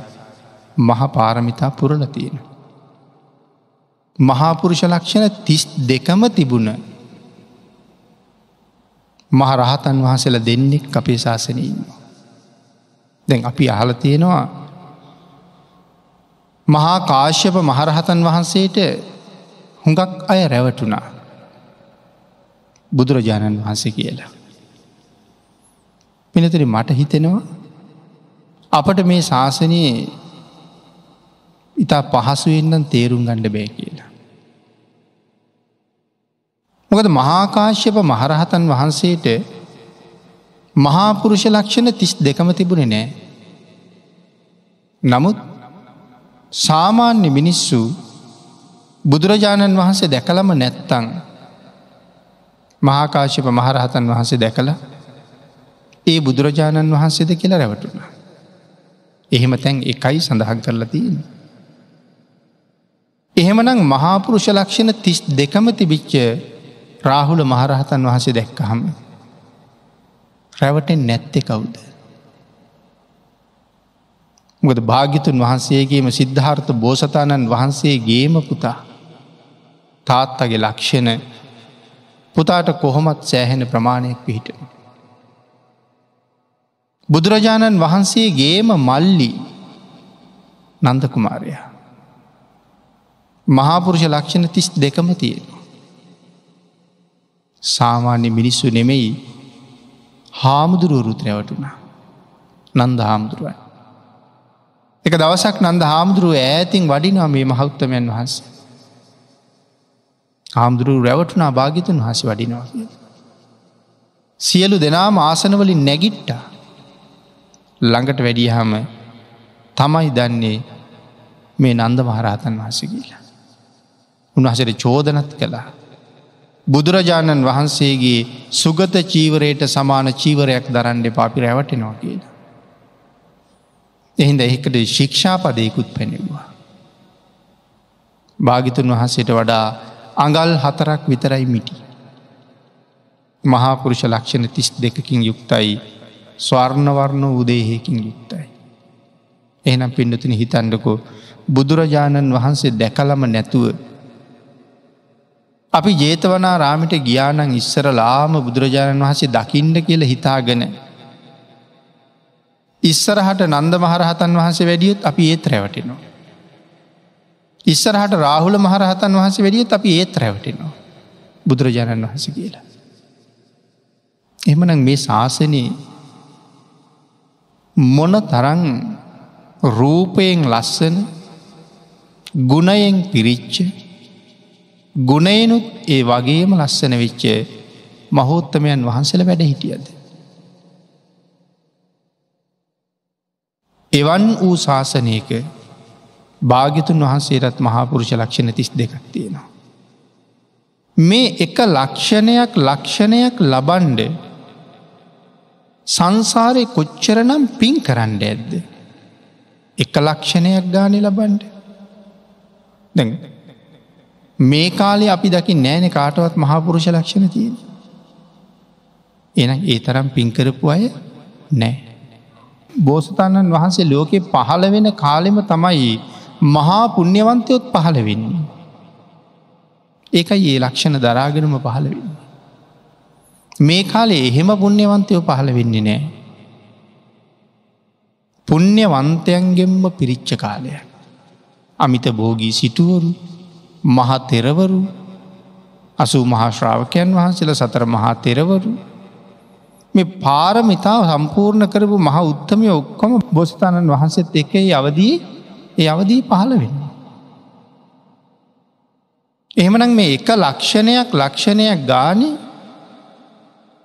මහ පාරමිතා පුරල තියෙන. මහාපුරුෂ ලක්ෂණ තිස් දෙකම තිබුණ මහරහතන් වහසල දෙන්නෙක් අපේ ශාසනය ඉන්නවා. දැන් අපි අහල තියෙනවා මහා කාශ්‍යප මහරහතන් වහන්සේට හුඟක් අය රැවටුනා බුදුරජාණන් වහන්සේ කියලා. පිනතරි මට හිතෙනවා අපට මේ ශාසනයේ ඉතා පහසුවෙන්නම් තේරුම් ගණ්ඩ බෑ කියලා. මොකද මහාකාශ්‍යප මහරහතන් වහන්සේට මහාපුරුෂ ලක්ෂණ තිස් දෙකම තිබුණ නෑ. නමුත් සාමාන්‍ය මිනිස්සු බුදුරජාණන් වහන්සේ දැකලම නැත්තං මහාකාශප මහරහතන් වහන්සේ දැකලා ඒ බුදුරජාණන් වහන්සේද කියලා රැවටුණ. එහෙම තැන් එකයි සඳහන් කරලා තියෙන. එහෙමනම් මහාපුරුෂ ලක්ෂණ තිස් දෙකම තිබිච්ච රාහුල මහරහතන් වහසේ දැක්කහම රැවටෙන් නැත්තෙ කවුද. ගොද භාගිතුන් වහන්සේගේම සිද්ධාර්ථ බෝසතාණන් වහන්සේ ගේම පුතා තාත්තගේ ලක්ෂණ පුතාට කොහොමත් සෑහෙන ප්‍රමාණයක් පිහිටන. බුදුරජාණන් වහන්සේ ගේම මල්ලි නන්දකුමාරය. මහාපුරුෂ ලක්ෂණ තිස් දෙකම තියෙන. සාමාන්‍ය මිනිස්සු නෙමෙයි හාමුදුරුවරුත් රැවටුණා. නන්ද හාමුදුරුවන්. එක දවසක් නන්ද හාමුදුරුව ඈතින් වඩිනා මේ මහෞත්තමයන් වහන්සේ. හාමුදුරු රැවටුනා භාගිතුන් හසි වඩිනවා කිය. සියලු දෙනාම ආසනවලින් නැගිට්ටා ළඟට වැඩියහම තමයි දන්නේ මේ නන්ද මහරහතන් වහස කියලා. උන්වහසට චෝදනත් කළා. බුදුරජාණන් වහන්සේගේ සුගත චීවරයට සමාන චීවරයක් දරන්ඩ පාපි රැවටෙනවා කියලා. එහින්ද එකට ශික්ෂාපදයකුත් පැනෙවවා. භාගිතුන් වහන්සේට වඩා අඟල් හතරක් විතරයි මිටි. මහාපුරුෂ ලක්ෂණ තිස් දෙකකින් යුක්තයි ස්වර්ණවර්ණ උදේහයකින් යුක්තයි. එහනම් පිඩතුන හිතන්ඩකෝ බුදුරජාණන් වහන්සේ දැකලම නැතුව. අපි ජේතවනා රාමිට ගියානං ඉස්සර ලාම බුදුරජාණන් වහන්සේ දකිින්ඩ කියල හිතාගෙන. ඉස්සරහට නන්ද මහරහතන් වහන්සේ වැඩියුත් අපි ඒත් රැවටෙනවා. ඉස්සරහට රාහුල මහරහතන් වහස වැඩියත් අපි ඒත් රැවටෙනවා. බුදුරජාණන් වහස කියලා. එමන මේ ශාසනයේ මොන තරන් රූපයෙන් ලස්සන ගුණයෙන් පිරිච්ච ගුණයනුත් ඒ වගේම ලස්සන වෙච්චය මහෝත්තමයන් වහන්සල වැඩ හිටියද. එවන් වූ ශාසනයක භාගිතුන් වහන්සේරත් මහාපුරුෂ ලක්ෂණ තිස් දෙකක් තියෙනවා. මේ එක ලක්ෂණයක් ලක්ෂණයක් ලබන්ඩ සංසාරය කොච්චරනම් පින් කරන්න ඇද්ද. එක ලක්ෂණයක් ගානය ලබන්ඩ. මේ කාලේ අපි දකි නෑන කාටවත් මහාපුරුෂ ලක්ෂණ තියෙන. එන ඒ තරම් පින්කරපු අය නෑ. බෝසතාණන් වහන්සේ ලෝකෙ පහළ වෙන කාලෙම තමයි මහා පුුණ්‍යවන්තයොත් පහළ වෙන්නේ. ඒකයි ඒ ලක්ෂණ දරාගෙනම පහළ වෙන්න. මේ කාලේ එහෙම පුුණ්‍යවන්තයෝ පහළ වෙන්නේ නෑ. පුුණ්‍යවන්තයන්ගෙන්ම පිරිච්ච කාලය. අමිත බෝගී සිටුවරු මහා තෙරවරු අසූ මහාශ්‍රාවකයන් වහන්සේල සතර මහා තෙරවරු මේ පාරමිතාව සම්පූර්ණ කරපු මහ උත්තමය ඔක්කොම බොස්ථාණන් වහන්සේත් එකයි අවදී ඒ අවදී පහළ වෙන්න. එහෙමනම් මේ එක ලක්ෂණයක් ලක්ෂණයක් ගාන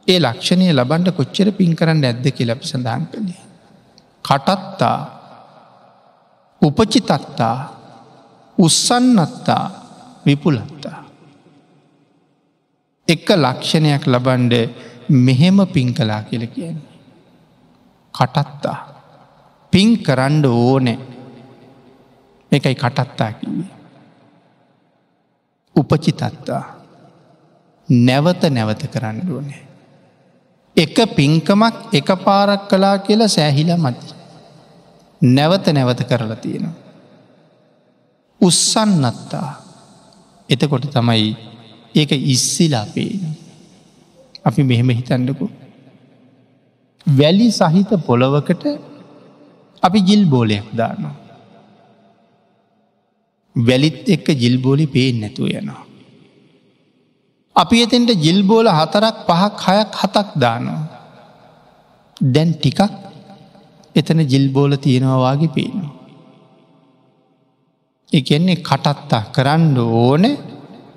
ඒ ලක්ෂණය ලබන්ට කොච්චර පින් කරන්න ඇද්ද කිය ලැපි සඳහන් කළේ. කටත්තා උපචිතත්තා උත්සන්නත්තා විපුලත්තා. එක ලක්ෂණයක් ලබන්ඩ මෙහෙම පින් කලා කියල කියන්නේ. කටත්තා පින් කරන්ඩ ඕනෑ එකයි කටත්තා කිවේ. උපචිතත්තා නැවත නැවත කරන්න ඕනේ. එක පින්කමක් එක පාරක් කලා කියලා සෑහිල මති. නැවත නැවත කරලා තියෙනවා. උත්සන්නත්තා එතකොට තමයි ඒක ඉස්සිලා පේන. අපි මෙහෙම හිතන්නකු. වැලි සහිත පොළොවකට අපි ජිල් බෝලයක් දානවා. වැලිත් එක්ක ජිල්බෝලි පේෙන් නැතුව යනවා. අපි එතෙන්ට ජිල්බෝල හතරක් පහක් හයක් හතක් දානවා. දැන් ටිකක් එතන ජිල්බෝල තියෙනවාගේ පේනවා. එකන්නේ කටත්තා කරන්න ඕන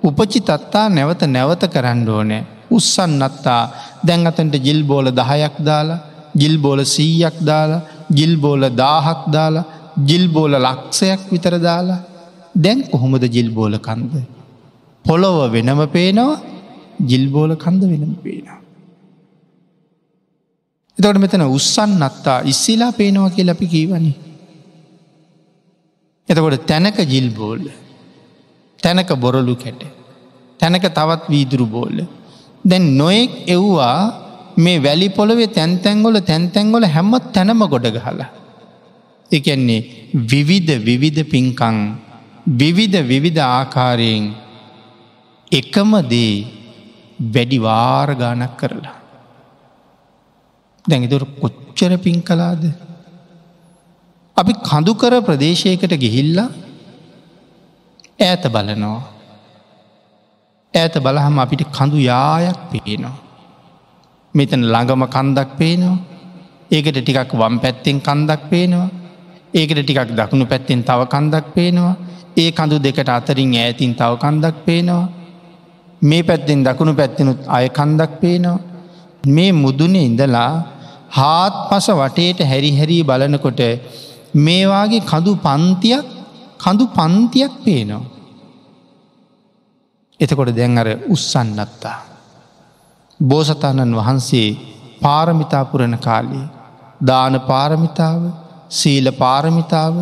උපචිතත්තා නැවත නැවත කරන්න ඕනෑ උත්සන්නත්තා දැන් අතන්ට ජිල්බෝල දහයක් දාලා ජිල්බෝල සීයක් දාලා ජිල්බෝල දාහක් දාලා ජිල්බෝල ලක්ෂයක් විතර දාලා දැන් කොහොමද ජිල්බෝල කන්ද. පොළොව වෙනම පේනවා ජිල්බෝල කන්ද වෙනම පේනවා. එතකට මෙතන උත්සන් අත්තා ඉස්සිලා පේනවා කිය අපි කීවනි. එතකොට තැනක ජිල්බෝල්ල තැනක බොරලු කැට තැනක තවත් වීදුරු බෝල්ල. දැන් නොයෙක් එව්වා මේ වැලි පොළොවේ තැන්තැන්ගොල තැන්තැන්ගොල හැම්මත් තැනම ගොඩ ගහලා. එකන්නේ විවිධ විවිධ පින්කං විවිධ විවිධ ආකාරයෙන් එකම දේ වැඩි වාර්ගානක් කරලා. දැඟිතුර කොච්චර පින් කලාද. අපි කඳුකර ප්‍රදේශයකට ගිහිල්ලා ඈත බලනවා. ඇත බලහම අපිට කඳු යායක් පේනවා. මෙතන ළඟම කන්දක් පේනවා. ඒකට ටිකක් වම් පැත්තෙන් කන්දක් පේනවා. ඒකට ටිකක් දකුණු පැත්තෙන් තව කන්දක් පේනවා. ඒ කඳු දෙකට අතරින් ඈතින් තව කන්දක් පේනවා. මේ පැත්තෙන් දකුණු පැත්තිනුත් අය කන්දක් පේනවා. මේ මුදුනේ ඉඳලා හාත් පස වටේට හැරිහැරී බලනකොට මේවාගේ කඳු පන්තියක් කඳු පන්තියක් පේනවා. එතකොට දැන් අර උත්සන්නත්තා. බෝසතාණන් වහන්සේ පාරමිතාපුරණ කාලයේ දාන පාරමිතාව සීල පාරමිතාව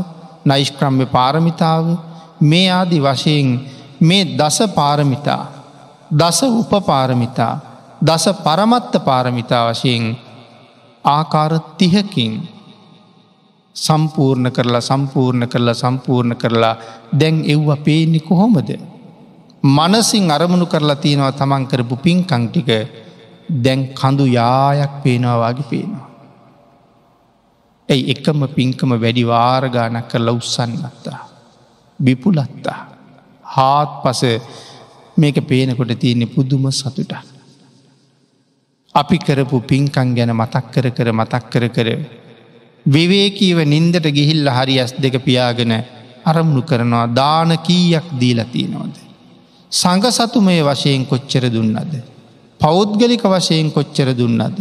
නයිෂ්ක්‍රම්්‍ය පාරමිතාව මේ ආදි වශයෙන් මේ දස පාරමිතා දස උපපාරමිතා දස පරමත්ත පාරමිතා වශයෙන් ආකාර තිහකින් සම්පූර්ණ කරලා සම්පූර්ණ කරලා සම්පූර්ණ කරලා දැන් එව්ව පේන්නේ කොහොමද. මනසින් අරමුණු කරලා තියෙනවා තමන් කරපු පින්කංටික දැන් කඳු යායක් පේනවාගේ පේනවා. ඇයි එකම පින්කම වැඩි වාරගානක් කරලා උත්සන්නත්තා. බිපුලත්තා. හාත් පස මේක පේනකොට තියන්නේ පුදුම සතුට. අපි කරපු පින්කං ගැන මතක් කර කර මතක් කර කර. විවේකීව නින්දට ගිහිල්ල හරි ඇස් දෙක පියාගෙන අරමුණු කරනවා දාන කීයක් දීලතියනවද. සඟ සතුමය වශයෙන් කොච්චර දුන්නද. පෞද්ගලික වශයෙන් කොච්චර දුන්නද.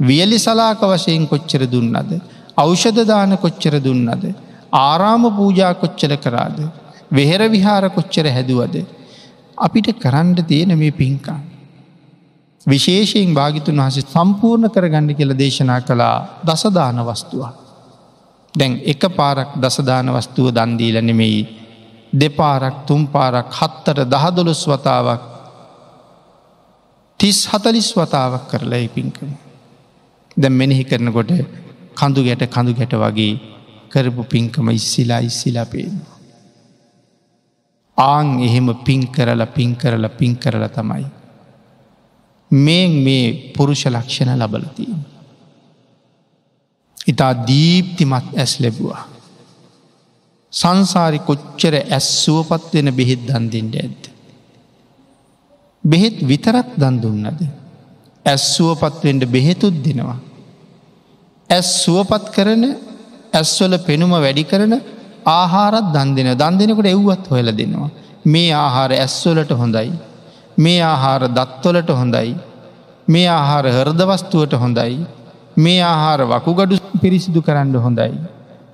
වියලි සලාක වශයෙන් කොච්චර දුන්නද. අවෂධදාන කොච්චර දුන්නද. ආරාම පූජා කොච්චර කරාද. වෙහෙර විහාර කොච්චර හැදුවද. අපිට කරන්න තියෙන මේ පින්කා. විශේෂයෙන් භාගිතුන් වහසේ සම්පූර්ණ කරගන්න කියල දේශනා කළා දසදාන වස්තුවා. දැන් එක පාරක් දසදාන වස්තුව දන්දීල නෙමෙයි දෙපාරක් තුම් පාරක් හත්තර දහදොළොස් වතාවක් තිස් හතලිස් වතාවක් කරලා පින්කම. දැ මෙනෙහි කරනකොට කඳු ගැට කඳු ගැට වගේ කරපු පින්කම ඉස්සිලා ඉස්සිලා පේනවා. ආං එහෙම පින් කරලා පින් කරලා පින් කරලා තමයි. මේ මේ පුරුෂ ලක්ෂණ ලබලතිීම. ඉතා දීප්තිමත් ඇස් ලැබවා. සංසාරි කොච්චර ඇස් සුවපත් වෙන බෙහෙත් දන්දිෙන්ට ඇද්ද. බෙහෙත් විතරක් දන් දුන්නද. ඇස් සුවපත්වෙන්ට බෙහෙතුත් දෙනවා. ඇස් සුවපත් කරන ඇස්වල පෙනුම වැඩි කරන ආහාරත් දන් දෙෙන දන් දෙෙනකට එව්වත් හොයල දෙනවා. මේ ආහාර ඇස්වලට හොඳයි. මේ ආහාර දත්වලට හොඳයි. මේ ආහාර හරදවස්තුවට හොඳයි. මේ ආහාර වකුගඩු පිරිසිදු කරන්න හොඳයි.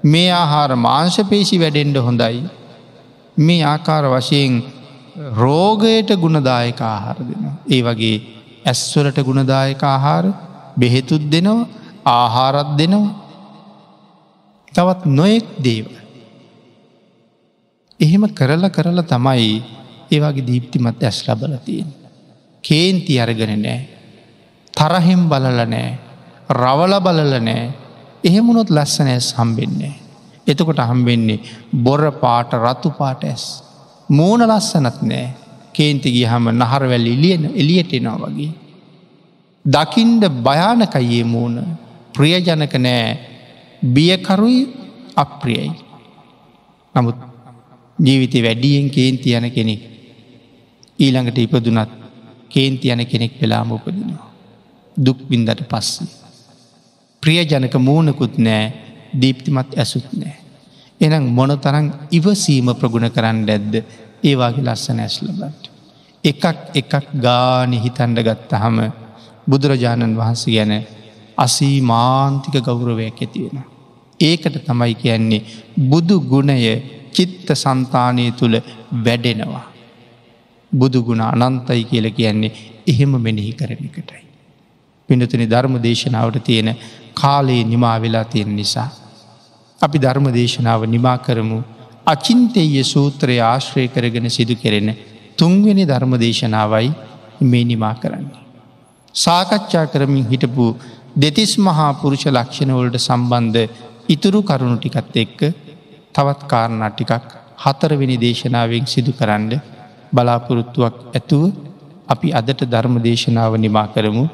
මේ ආහාර මාංශපේශි වැඩෙන්ඩ හොඳයි. මේ ආකාර වශයෙන් රෝගයට ගුණදායක ආහාර දෙන. ඒ වගේ ඇස්වලට ගුණදායක ආහාර බෙහෙතුත් දෙනවා ආහාරත් දෙනවා. තවත් නොයෙක් දේව. එහෙම කරලා කරලා තමයි ඒවාගේ දීප්තිමත් ඇස් ලබලතියෙන්. කේන්ති අරගෙන නෑ. තරහෙම් බලල නෑ. රවල බලල නෑ. එහෙමුණොත් ලස්සන ඇස් හම්බෙන්නේ. එතකොට හම්බෙන්නේ බොර පාට රතු පාට ඇස්. මූන ලස්සනත් නෑ කේන්තිගිය හම නහරවැල් එලියන එලියටෙනවා වගේ. දකිින්ඩ භයානකයේ මූුණ ප්‍රියජනක නෑ බියකරුයි අප්‍රියයි. නමුත් ජීවිතය වැඩියෙන් කේන්ති යන කෙනෙක් ඊළඟට ඉපදුනත් කේන්ති යන කෙනෙක් වෙලාම උපදිනවා. දුක් බින්දට පස්සේ. ප්‍රියජනක මූුණකුත් නෑ දීප්තිමත් ඇසුත් නෑ. එනම් මොන තරං ඉවසීම ප්‍රගුණ කරන්න ඇද්ද ඒවාගේ ලස්සන ඇස්ලබට. එකක් එකක් ගානි හිතන්ඩ ගත්ත හම බුදුරජාණන් වහන්සේ ගැන අසී මාන්තික ගෞරවයක් ඇතිවෙන. ඒකට තමයි කියන්නේ බුදු ගුණය චිත්ත සන්තානය තුළ වැඩෙනවා. බුදුගුණ අනන්තයි කියල කියන්නේ එහෙම මෙනෙහි කරන එකටයි. පිනතුනි ධර්ම දේශනාවට තියෙන කාලයේ නිමා වෙලා තියෙන නිසා. අපි ධර්ම දේශනාව නිමා කරමු අචින්තෙය සූත්‍රය ආශ්‍රය කරගෙන සිදු කෙරෙන තුන්වෙනි ධර්ම දේශනාවයි මේ නිමා කරන්නේ. සාකච්ඡා කරමින් හිටපු දෙතිස් මහා පුරුෂ ලක්ෂණවලට සම්බන්ධ ඉතුරු කරුණු ටිකත් එක්ක තවත් කාරණා ටිකක් හතරවෙනි දේශනාවෙන් සිදු කරන්න බලාපොරොත්තුවක් ඇතුව අපි අදට ධර්ම දේශනාව නිමා කරමු.